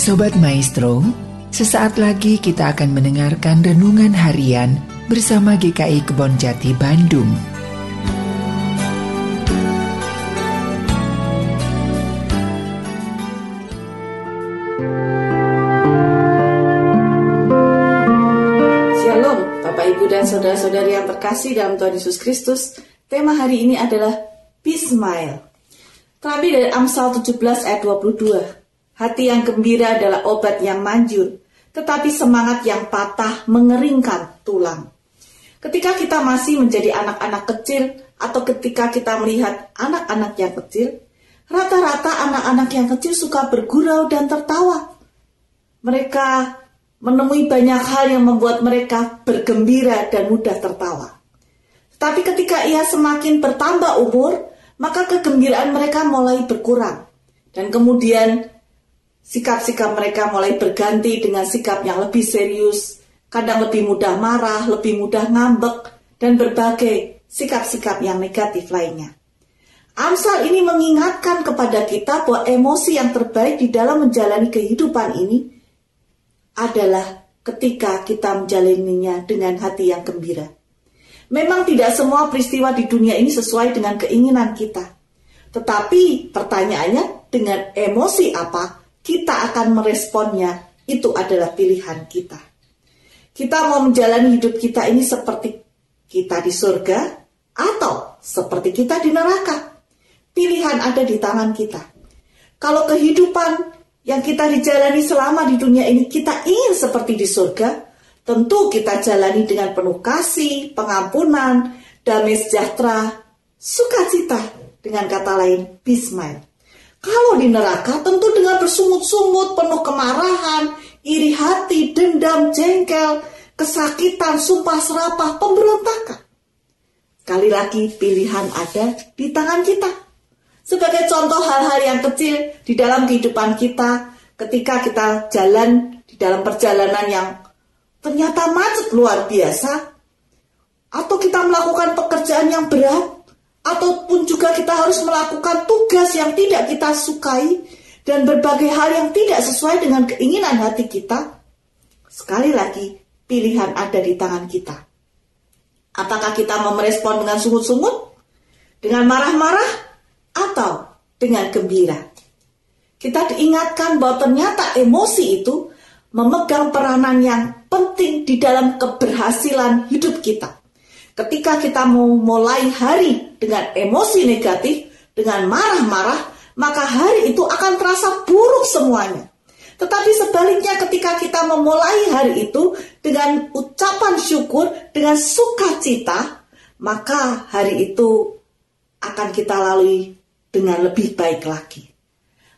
Sobat Maestro, sesaat lagi kita akan mendengarkan renungan harian bersama GKI Kebon Jati Bandung. Shalom, Bapak Ibu dan saudara-saudari yang terkasih dalam Tuhan Yesus Kristus. Tema hari ini adalah Be Smile. Terambil dari Amsal 17 ayat 22. Hati yang gembira adalah obat yang manjur, tetapi semangat yang patah mengeringkan tulang. Ketika kita masih menjadi anak-anak kecil atau ketika kita melihat anak-anak yang kecil, rata-rata anak-anak yang kecil suka bergurau dan tertawa. Mereka menemui banyak hal yang membuat mereka bergembira dan mudah tertawa. Tapi ketika ia semakin bertambah umur, maka kegembiraan mereka mulai berkurang. Dan kemudian Sikap-sikap mereka mulai berganti dengan sikap yang lebih serius, kadang lebih mudah marah, lebih mudah ngambek, dan berbagai sikap-sikap yang negatif lainnya. Amsal ini mengingatkan kepada kita bahwa emosi yang terbaik di dalam menjalani kehidupan ini adalah ketika kita menjalaninya dengan hati yang gembira. Memang tidak semua peristiwa di dunia ini sesuai dengan keinginan kita. Tetapi pertanyaannya dengan emosi apa kita akan meresponnya, itu adalah pilihan kita. Kita mau menjalani hidup kita ini seperti kita di surga atau seperti kita di neraka. Pilihan ada di tangan kita. Kalau kehidupan yang kita dijalani selama di dunia ini kita ingin seperti di surga, tentu kita jalani dengan penuh kasih, pengampunan, damai sejahtera, sukacita, dengan kata lain, peace mind. Kalau di neraka tentu dengan bersungut-sungut, penuh kemarahan, iri hati, dendam, jengkel, kesakitan, sumpah serapah, pemberontakan. Sekali lagi pilihan ada di tangan kita. Sebagai contoh hal-hal yang kecil di dalam kehidupan kita ketika kita jalan di dalam perjalanan yang ternyata macet luar biasa atau kita melakukan pekerjaan yang berat ataupun juga kita harus melakukan tugas yang tidak kita sukai dan berbagai hal yang tidak sesuai dengan keinginan hati kita, sekali lagi pilihan ada di tangan kita. Apakah kita mau merespon dengan sungut-sungut, dengan marah-marah, atau dengan gembira? Kita diingatkan bahwa ternyata emosi itu memegang peranan yang penting di dalam keberhasilan hidup kita. Ketika kita mau mulai hari dengan emosi negatif, dengan marah-marah, maka hari itu akan terasa buruk semuanya. Tetapi sebaliknya ketika kita memulai hari itu dengan ucapan syukur, dengan sukacita, maka hari itu akan kita lalui dengan lebih baik lagi.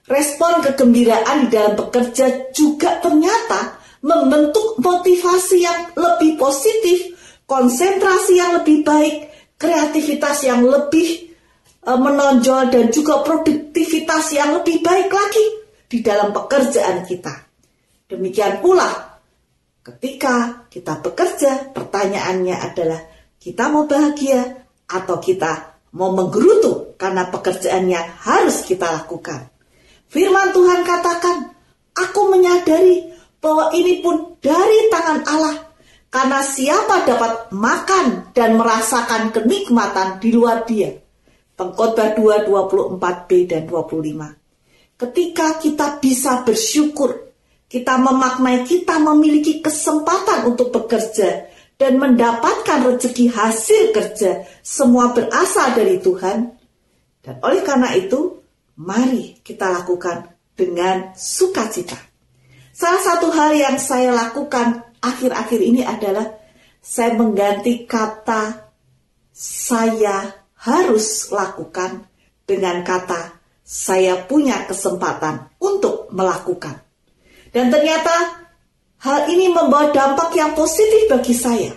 Respon kegembiraan di dalam bekerja juga ternyata membentuk motivasi yang lebih positif konsentrasi yang lebih baik, kreativitas yang lebih uh, menonjol dan juga produktivitas yang lebih baik lagi di dalam pekerjaan kita. Demikian pula ketika kita bekerja, pertanyaannya adalah kita mau bahagia atau kita mau menggerutu karena pekerjaannya harus kita lakukan. Firman Tuhan katakan, aku menyadari bahwa ini pun dari tangan Allah karena siapa dapat makan dan merasakan kenikmatan di luar dia. Pengkhotbah 2, 24b dan 25. Ketika kita bisa bersyukur, kita memaknai kita memiliki kesempatan untuk bekerja dan mendapatkan rezeki hasil kerja, semua berasal dari Tuhan. Dan oleh karena itu, mari kita lakukan dengan sukacita. Salah satu hal yang saya lakukan akhir-akhir ini adalah saya mengganti kata saya harus lakukan dengan kata saya punya kesempatan untuk melakukan. Dan ternyata hal ini membawa dampak yang positif bagi saya.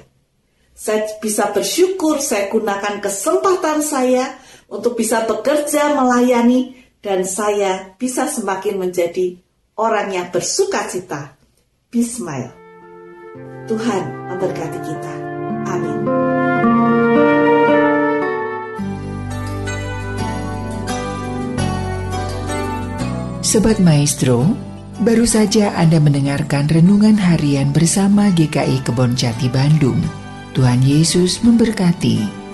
Saya bisa bersyukur, saya gunakan kesempatan saya untuk bisa bekerja, melayani, dan saya bisa semakin menjadi orang yang bersuka cita. Bismillah. Tuhan memberkati kita. Amin. Sobat Maestro, Baru saja Anda mendengarkan renungan harian bersama GKI Kebon Jati Bandung. Tuhan Yesus memberkati.